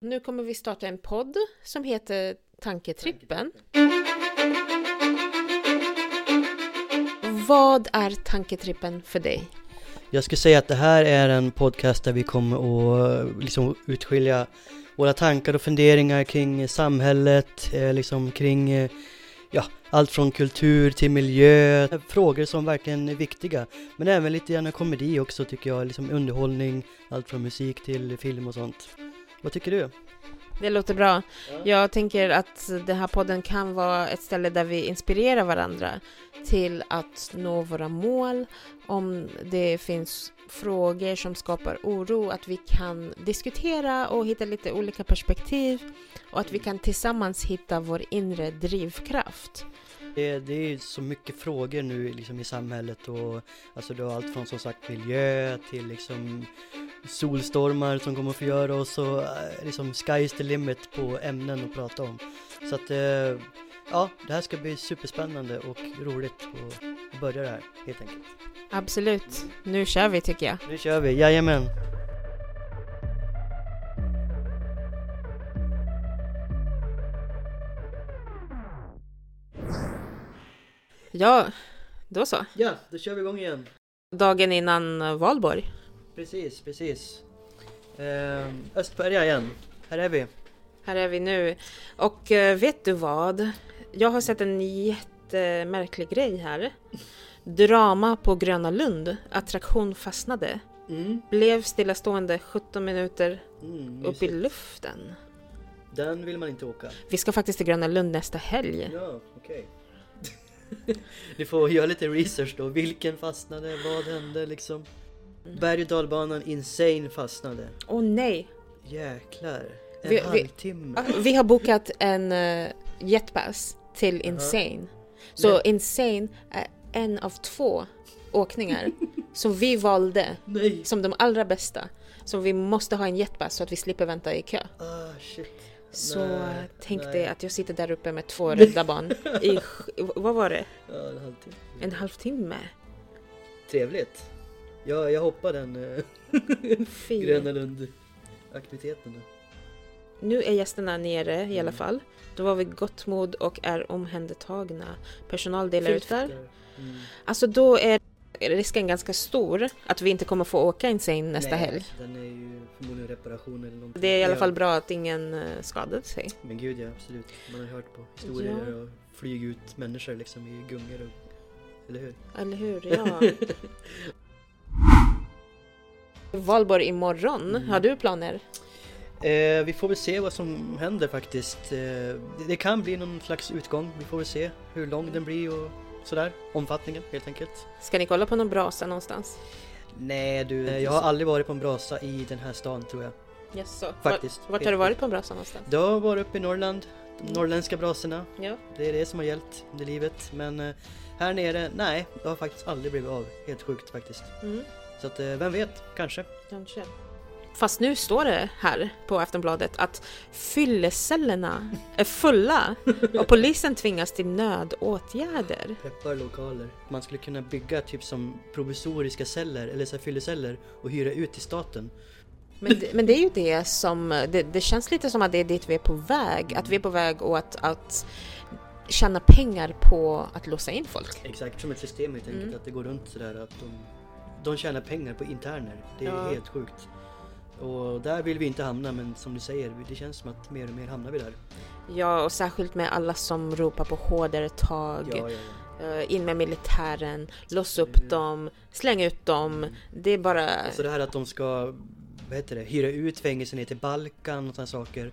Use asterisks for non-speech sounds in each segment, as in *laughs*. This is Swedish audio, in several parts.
Nu kommer vi starta en podd som heter Tanketrippen. Vad är Tanketrippen för dig? Jag skulle säga att det här är en podcast där vi kommer att liksom utskilja våra tankar och funderingar kring samhället, eh, liksom kring eh, ja, allt från kultur till miljö, frågor som verkligen är viktiga. Men även lite grann komedi också tycker jag, liksom underhållning, allt från musik till film och sånt. Vad tycker du? Det låter bra. Jag tänker att den här podden kan vara ett ställe där vi inspirerar varandra till att nå våra mål. Om det finns frågor som skapar oro, att vi kan diskutera och hitta lite olika perspektiv och att vi kan tillsammans hitta vår inre drivkraft. Det, det är så mycket frågor nu liksom i samhället och alltså du har allt från som sagt miljö till liksom solstormar som kommer att förgöra oss och eh, liksom sky's the limit på ämnen att prata om. Så att eh, ja, det här ska bli superspännande och roligt att börja det här helt enkelt. Absolut. Nu kör vi tycker jag. Nu kör vi, jajamän! Ja, då så. Ja, då kör vi igång igen. Dagen innan valborg. Precis, precis. Eh, Östberga igen. Här är vi. Här är vi nu. Och eh, vet du vad? Jag har sett en jättemärklig grej här. Drama på Gröna Lund. Attraktion fastnade. Mm. Blev stillastående 17 minuter Mm, upp i luften. Den vill man inte åka. Vi ska faktiskt till Gröna Lund nästa helg. Ja, okej. Ni får göra lite research då. Vilken fastnade? Vad hände liksom? Berg och dalbanan Insane fastnade. Åh nej! Jäklar. En Vi- vi- halvtimme. Ah, Vi har bokat en uh, jetpass till Insane. Så Men- Insane är en av två åkningar *laughs* som vi valde Nej! som de allra bästa. Så vi måste ha en jetpass så att vi slipper vänta i kö. Ah, shit. Så Nej, tänk nej. dig att jag sitter där uppe med två *laughs* rädda barn i, vad var det? Ja, en halvtimme. En halvtimme? Trevligt. Ja, jag hoppar den eh. *laughs* Gröna Lund-aktiviteten. Nu är gästerna nere i alla Mm. fall. Då var vi gott mod och är omhändertagna. Personal delar ut där. Mm. Alltså då är risken ganska stor att vi inte kommer få åka Insane nästa Nej, helg. Den är ju förmodligen reparation eller någonting. Det är i alla Ja. fall bra att ingen eh, skadade sig. Men gud ja, absolut. Man har hört på historier och flyga ut människor liksom i gungor och... Eller hur? Eller hur? Ja. *laughs* Valborg imorgon. Mm. Har du planer? Eh, vi får väl se vad som händer faktiskt. Eh, det, det kan bli någon slags utgång. Vi får väl se hur lång den blir och sådär. Omfattningen helt enkelt. Ska ni kolla på någon brasa någonstans? Nej du, eh, jag har aldrig varit på en brasa i den här stan tror jag. Jaså? Faktiskt. Vart, vart har du varit på en brasa någonstans? Det har varit uppe i Norrland. De norrländska brasorna. Ja. Det är det som har gällt under livet. Men eh, här nere, nej, det har faktiskt aldrig blivit av. Helt sjukt faktiskt. Mm. Så att, eh, vem vet, kanske. Kanske. Fast nu står det här på Aftonbladet att fyllecellerna är fulla och polisen tvingas till nödåtgärder. Peppar lokaler. Man skulle kunna bygga typ som provisoriska celler, eller så här fylleceller och hyra ut till staten. Men det, men det är ju det som, det, det känns lite som att det är dit vi är på väg. Att vi är på väg och att, att tjäna pengar på att låsa in folk. Exakt, som ett system helt enkelt. Mm. Att det går runt sådär att de, de tjänar pengar på interner. Det är Ja. helt sjukt. Och där vill vi inte hamna men som du säger, det känns som att mer och mer hamnar vi där. Ja, och särskilt med alla som ropar på hårdare tag. Ja, ja, ja. eh, In med militären, lås upp Mm. dem, släng ut dem. Det är bara... Alltså det här att de ska, vad heter det, hyra ut fängelser ner till Balkan och sådana saker.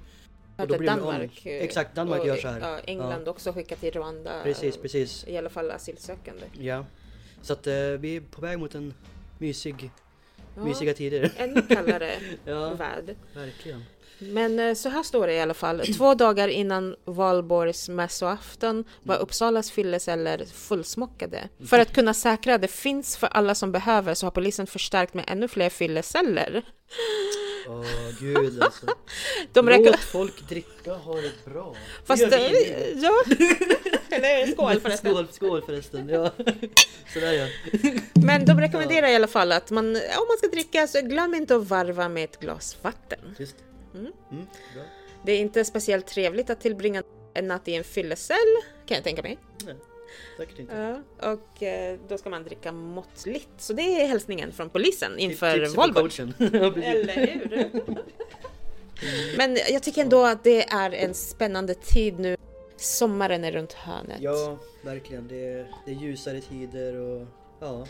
Att då blir Danmark, om. eh, Exakt, Danmark och, gör så här. Ja, England också skickar till Rwanda. Precis, precis. I alla fall asylsökande. Ja. Så att eh, vi är på väg mot en mysig, Ja, mysiga tider. *laughs* Ännu kallare *laughs* Ja, värld. verkligen. Men eh, så här står det i alla fall. Två *clears throat* dagar innan valborgs mässoafton var Uppsalas fylleceller fullsmockade. För att kunna säkra att det finns för alla som behöver så har polisen förstärkt med ännu fler fylleceller. Åh gud alltså. *laughs* De Låt reko- folk dricka ha det bra. Fast det, nu. ja. *laughs* Eller skål förresten. Skål, skål förresten. Ja. *laughs* Sådär ja. Men de rekommenderar i alla fall att man, om man ska dricka så glöm inte att varva med ett glas vatten. Just Mm. Mm. Det är inte speciellt trevligt att tillbringa en natt i en fyllecell, kan jag tänka mig. Nej, säkert inte. Ja, och eh, då ska man dricka måttligt. Så det är hälsningen från polisen inför. *laughs* Ja, precis. Eller hur? Men jag tycker ändå att det är en spännande tid nu. Sommaren är runt hörnet. Ja, verkligen. Det är, det är ljusare tider och ja.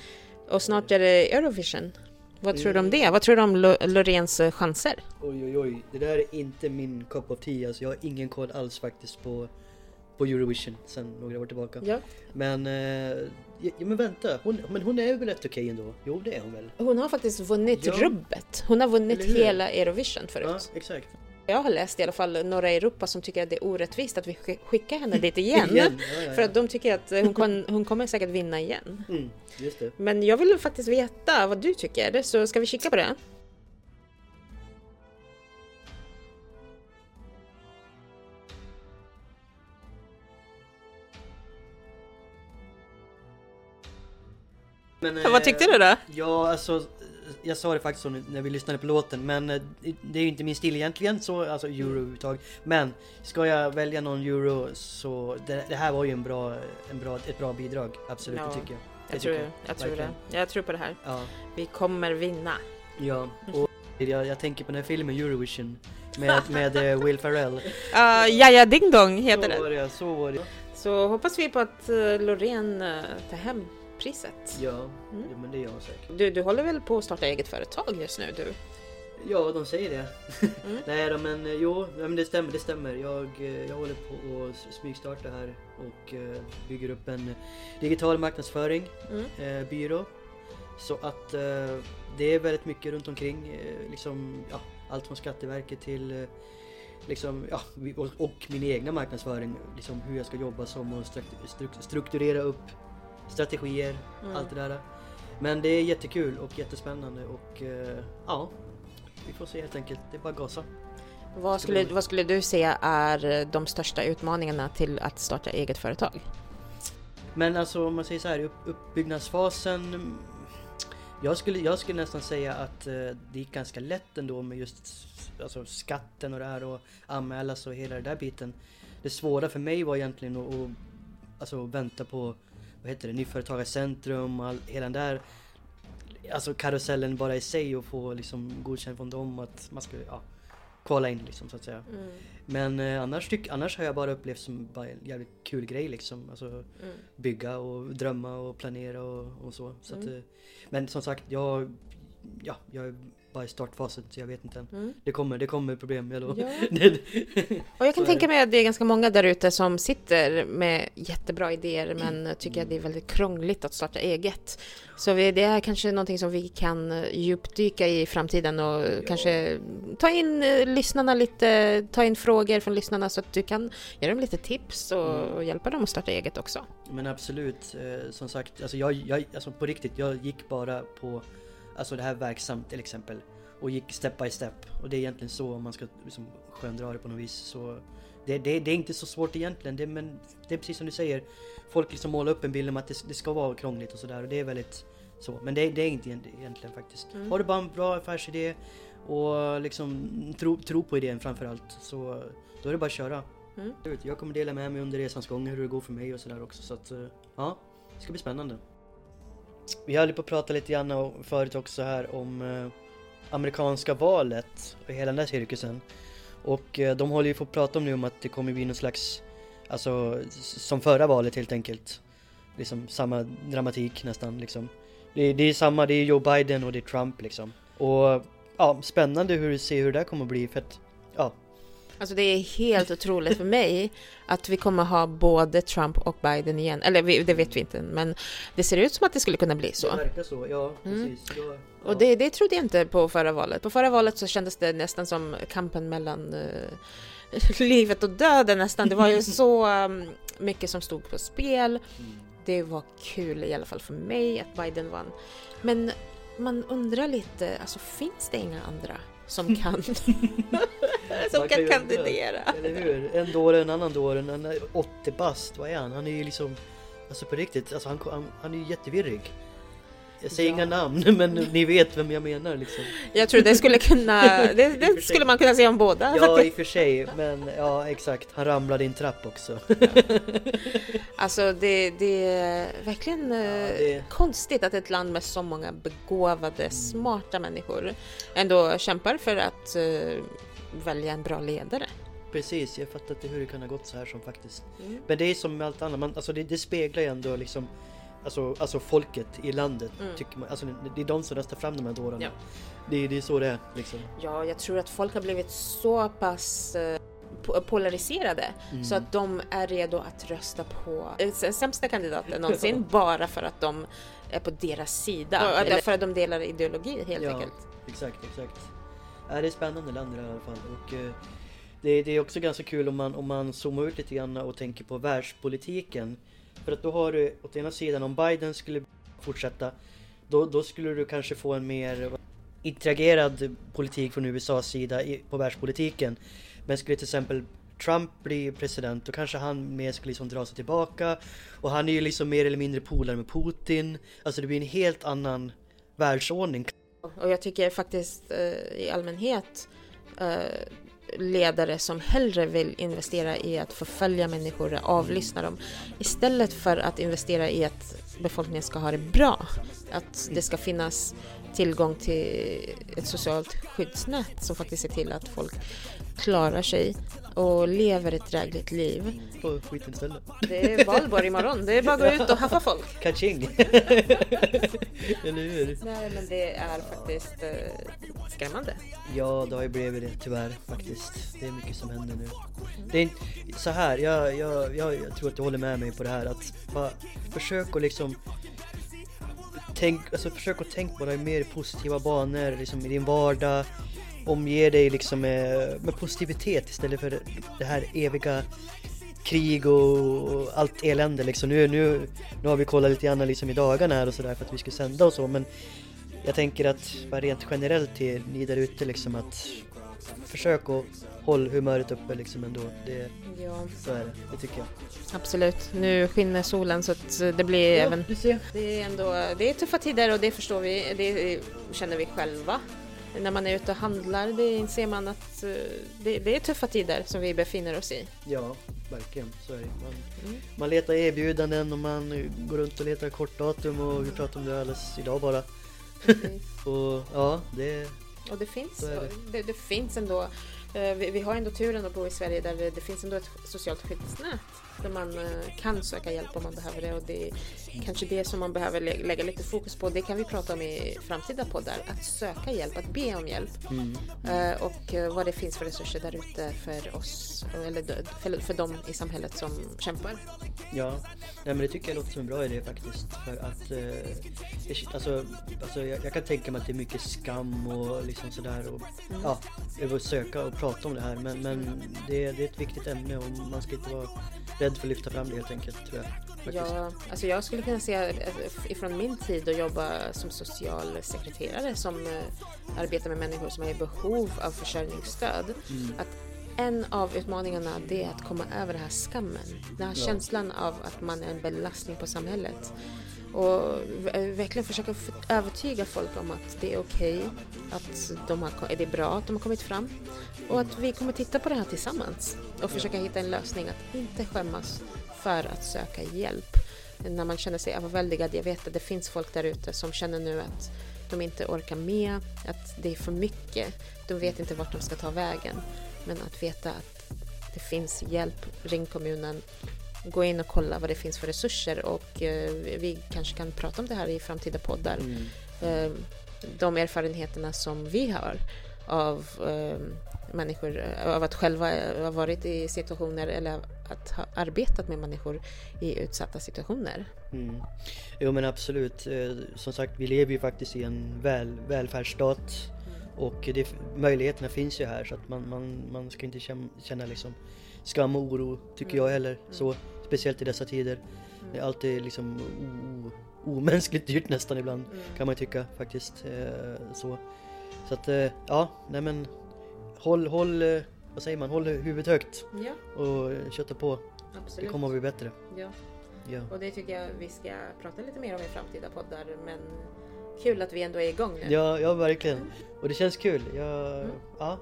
Och snart är det Eurovision. Vad tror du om Mm. det? Vad tror du om Lo- Loreens eh, chanser? Oj, oj, oj. Det där är inte min cup of tea. Alltså, jag har ingen koll alls faktiskt på, på Eurovision sen några år tillbaka. Ja. Men, eh, ja, men vänta. Hon, men hon är väl rätt okej ändå? Jo, det är hon väl? Hon har faktiskt vunnit Ja. rubbet. Hon har vunnit hela Eurovision förut. Ja, exakt. Jag har läst i alla fall några i Europa som tycker att det är orättvist att vi sk- skickar henne dit *laughs* igen. Igen, ja, ja, För ja. att de tycker att eh, hon, kon, hon kommer säkert vinna igen. Mm. Men jag vill faktiskt veta vad du tycker, så ska vi kika på det? Men, Vad tyckte du då? Ja, alltså jag sa det faktiskt så när vi lyssnade på låten, men eh, det är ju inte min stil egentligen, så, alltså euro överhuvudtaget. Men ska jag välja någon euro så det, det här var ju en bra, en bra, ett bra bidrag, absolut, Ja, det tycker jag. Det Jag tror, jag tror det. Jag tror på det här. Ja, Vi kommer vinna. ja. Och jag, jag tänker på den här filmen Eurovision med, med eh, *laughs* Will Ferrell. Uh, Jaja Ding Dong heter så den. var det, så var det. Så hoppas vi på att uh, Loreen tar hem priset. Ja, Mm. ja, men det gör jag säkert. Du, du håller väl på att starta eget företag just nu du? Ja, de säger det. Mm. *laughs* Nej då, men eh, jo, ja, men det stämmer, det stämmer. Jag, eh, jag håller på att smygstarta här och eh, bygger upp en digital marknadsföring, Mm. eh, byrå. Så att eh, det är väldigt mycket runt omkring, liksom, ja, allt från Skatteverket till liksom, ja, och, och min egna marknadsföring, liksom hur jag ska jobba som och stru- stru- strukturera upp strategier, Mm. allt det där. Men det är jättekul och jättespännande och eh, ja, vi får se helt enkelt. Det är bara gasa. Vad, skulle, vad skulle du säga är de största utmaningarna till att starta eget företag? Men alltså om man säger så här, upp, uppbyggnadsfasen. mm, Jag skulle, jag skulle nästan säga att eh, det gick ganska lätt ändå med just alltså, skatten och det här och anmälas och hela den där biten. Det svåra för mig var egentligen att, att alltså, vänta på vad heter det, Nyföretagarcentrum och all, hela den där alltså karusellen bara i sig och få liksom godkänt från dem att man ska ja, kvala in liksom så att säga. Men eh, annars, tyck, annars har jag bara upplevt som bara en jävligt kul grej liksom. Alltså, Mm. bygga och drömma och planera och, och så. så att, Mm. eh, men som sagt, jag, ja, jag bara i startfasen så jag vet inte än. Mm. Det kommer, det kommer problem, jag lovar. Ja. *laughs* Och jag Så kan är tänka mig att det är ganska många där ute som sitter med jättebra idéer men tycker att det är väldigt krångligt att starta eget. Så vi, det är kanske någonting som vi kan djupdyka i framtiden och kanske ta in eh, lyssnarna lite, ta in frågor från lyssnarna så att du kan ge dem lite tips och, Mm. och hjälpa dem att starta eget också. Men absolut, eh, som sagt, alltså jag, jag, alltså på riktigt, jag gick bara på alltså det här verksamt till exempel och gick step by step och det är egentligen så om man ska liksom sköndra det på något vis så det, det, det är inte så svårt egentligen, det, men det är precis som du säger folk liksom målar upp en bild om att det, det ska vara krångligt och sådär och det är väldigt så, men det, det är inte egent- egentligen faktiskt. Mm. Har du bara en bra affärsidé och liksom tro, tro på idén framförallt så då är det bara att köra. Mm. Jag kommer dela med mig under resans gång hur det går för mig och sådär också så att eh, ja, det ska bli spännande. Vi höll på att prata lite grann förut också här om eh, amerikanska valet och hela den där cirkusen. Och eh, de håller ju på att prata om nu om att det kommer bli någon slags, alltså som förra valet helt enkelt. Liksom samma dramatik nästan liksom. Det, det är samma, det är Joe Biden och det är Trump liksom. Och ja, spännande hur se ser hur det där kommer att bli för att Alltså det är helt otroligt för mig att vi kommer ha både Trump och Biden igen. Eller vi, det vet vi inte, men det ser ut som att det skulle kunna bli så. det verkar så, ja Mm. precis. Ja, ja. Och det, det trodde jag inte på förra valet. På förra valet så kändes det nästan som kampen mellan eh, *laughs* livet och döden nästan. Det var ju så um, mycket som stod på spel. Mm. Det var kul i alla fall för mig att Biden vann. Men man undrar lite, alltså finns det inga andra som kan, *laughs* som kan kandidera? Eller hur? En dåre, en annan dåre, en är 80 bast, vad är han? Han är ju liksom, alltså på riktigt, alltså han, han, han är ju jättevirrig. Jag säger Ja. inga namn *laughs* men ni vet vem jag menar liksom. Jag tror det skulle kunna, *laughs* det, det skulle man kunna säga om båda. Ja i och för sig men ja exakt, han ramlade i en trapp också. *laughs* Alltså det, det är verkligen eh, det- konstigt att ett land med så många begåvade, smarta människor ändå kämpar för att eh, välja en bra ledare. Precis, jag fattar inte hur det kan ha gått så här som faktiskt. Mm. Men det är som med allt annat, man, alltså det, det speglar ju ändå liksom Alltså, alltså folket i landet, Mm. tycker man. Alltså, det är de som röstar fram de här dårarna. Ja. Det, det är så det är liksom. Ja, jag tror att folk har blivit så pass eh, po- polariserade Mm. så att de är redo att rösta på eh, sämsta kandidaten någonsin *laughs* bara för att de är på deras sida. Eller för att de delar ideologi helt Ja. enkelt. Exakt, exakt. Ja, det är spännande land i alla fall. Och, eh, det, det är också ganska kul om man, om man zoomar ut lite grann och tänker på världspolitiken. För att då har du åt ena sidan, om Biden skulle fortsätta, då, då skulle du kanske få en mer interagerad politik från USAs sida i, på världspolitiken. Men skulle till exempel Trump bli president, då kanske han mer skulle liksom dra sig tillbaka. Och han är ju liksom mer eller mindre polare med Putin. Alltså det blir en helt annan världsordning. Och jag tycker faktiskt eh, i allmänhet eh, ledare som hellre vill investera i att förfölja människor, och avlyssna dem, istället för att investera i att befolkningen ska ha det bra. Att det ska finnas tillgång till ett socialt skyddsnät som faktiskt ser till att folk klarar sig och lever ett drägligt liv. på skiten istället. Det är valborg imorgon, det är bara att gå ut och haffa folk. Kaching! *laughs* Eller hur? Nej, men det är faktiskt eh, skrämmande. Ja, det har ju blivit det tyvärr faktiskt. Det är mycket som händer nu. Det är inte- så här, jag, jag, jag, jag tror att du håller med mig på det här att bara försök att liksom Tänk, alltså försök att tänka på det i mer positiva banor liksom i din vardag Omge dig liksom med, med positivitet istället för det här eviga krig och allt elände liksom. Nu, nu, nu har vi kollat lite grann liksom i dagarna här och sådär för att vi ska sända och så men jag tänker att bara rent generellt till ni där ute liksom att försök att hålla humöret uppe liksom ändå. Det, Ja, så är det, det tycker jag. absolut. Nu skiner solen så att det blir även... du ser. Det är ändå det är tuffa tider och det förstår vi, det känner vi själva. När man är ute och handlar det inser man att eh, det, det är tuffa tider som vi befinner oss i. Ja, verkligen. Så är det. Man, Mm. man letar erbjudanden och man går runt och letar kortdatum och vi pratade om det alldeles idag bara. *laughs* Och ja, det... Och det finns, det. det, det finns ändå, eh, vi, vi har ändå turen att bo i Sverige där det, det finns ändå ett socialt skyddsnät där man eh, kan söka hjälp om man behöver det och det är kanske det som man behöver lä- lägga lite fokus på. Det kan vi prata om i framtida poddar, att söka hjälp, att be om hjälp Mm, eh, och eh, vad det finns för resurser där ute för oss, eller för, för dem i samhället som kämpar. ja, nej men det tycker jag låter som en bra idé faktiskt. För att, eh, alltså, alltså jag, jag kan tänka mig att det är mycket skam och liksom sådär och Mm. ja, över att söka och prata om det här. Men, men det, det är ett viktigt ämne och man ska inte vara rädd för att lyfta fram det helt enkelt tror jag. Faktiskt. Ja, alltså jag skulle kunna säga eh, ifrån min tid att jobba som socialsekreterare som eh, arbetar med människor som är i behov av försörjningsstöd. Mm. Att en av utmaningarna det är att komma över den här skammen. Den här Ja. känslan av att man är en belastning på samhället. Och eh, verkligen försöka övertyga folk om att det är okej, att de har, det är bra att de har kommit fram och att vi kommer titta på det här tillsammans och försöka hitta en lösning att inte skämmas för att söka hjälp. När man känner sig överväldigad, jag vet att det finns folk där ute som känner nu att de inte orkar med, att det är för mycket, de vet inte vart de ska ta vägen. Men att veta att det finns hjälp, ring kommunen, gå in och kolla vad det finns för resurser och eh, vi kanske kan prata om det här i framtida poddar. Mm. Eh, de erfarenheterna som vi har av eh, människor, av att själva ha varit i situationer eller att ha arbetat med människor i utsatta situationer. Mm. Jo men absolut. Eh, Som sagt, vi lever ju faktiskt i en väl, välfärdsstat och det, möjligheterna finns ju här så att man, man, man ska inte känna, känna liksom skam och oro tycker jag heller. Så, Speciellt i dessa tider. Mm. Det är alltid liksom omänskligt dyrt nästan ibland mm. kan man tycka faktiskt. Eh, så. så att eh, ja, nej men håll, håll, eh, vad säger man, håll huvudet högt ja. och kötta på. Absolut. Det kommer att bli bättre. Ja. ja. och det tycker jag vi ska prata lite mer om i framtida poddar. Men kul att vi ändå är igång nu. Ja, ja verkligen. Mm. Och det känns kul. Jag, mm. ja,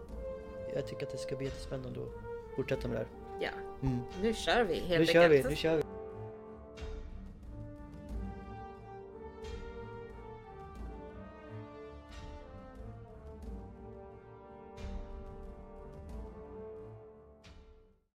jag tycker att det ska bli jättespännande att fortsätta med det här. Ja, Mm. Nu kör vi helt enkelt. Nu kör vi.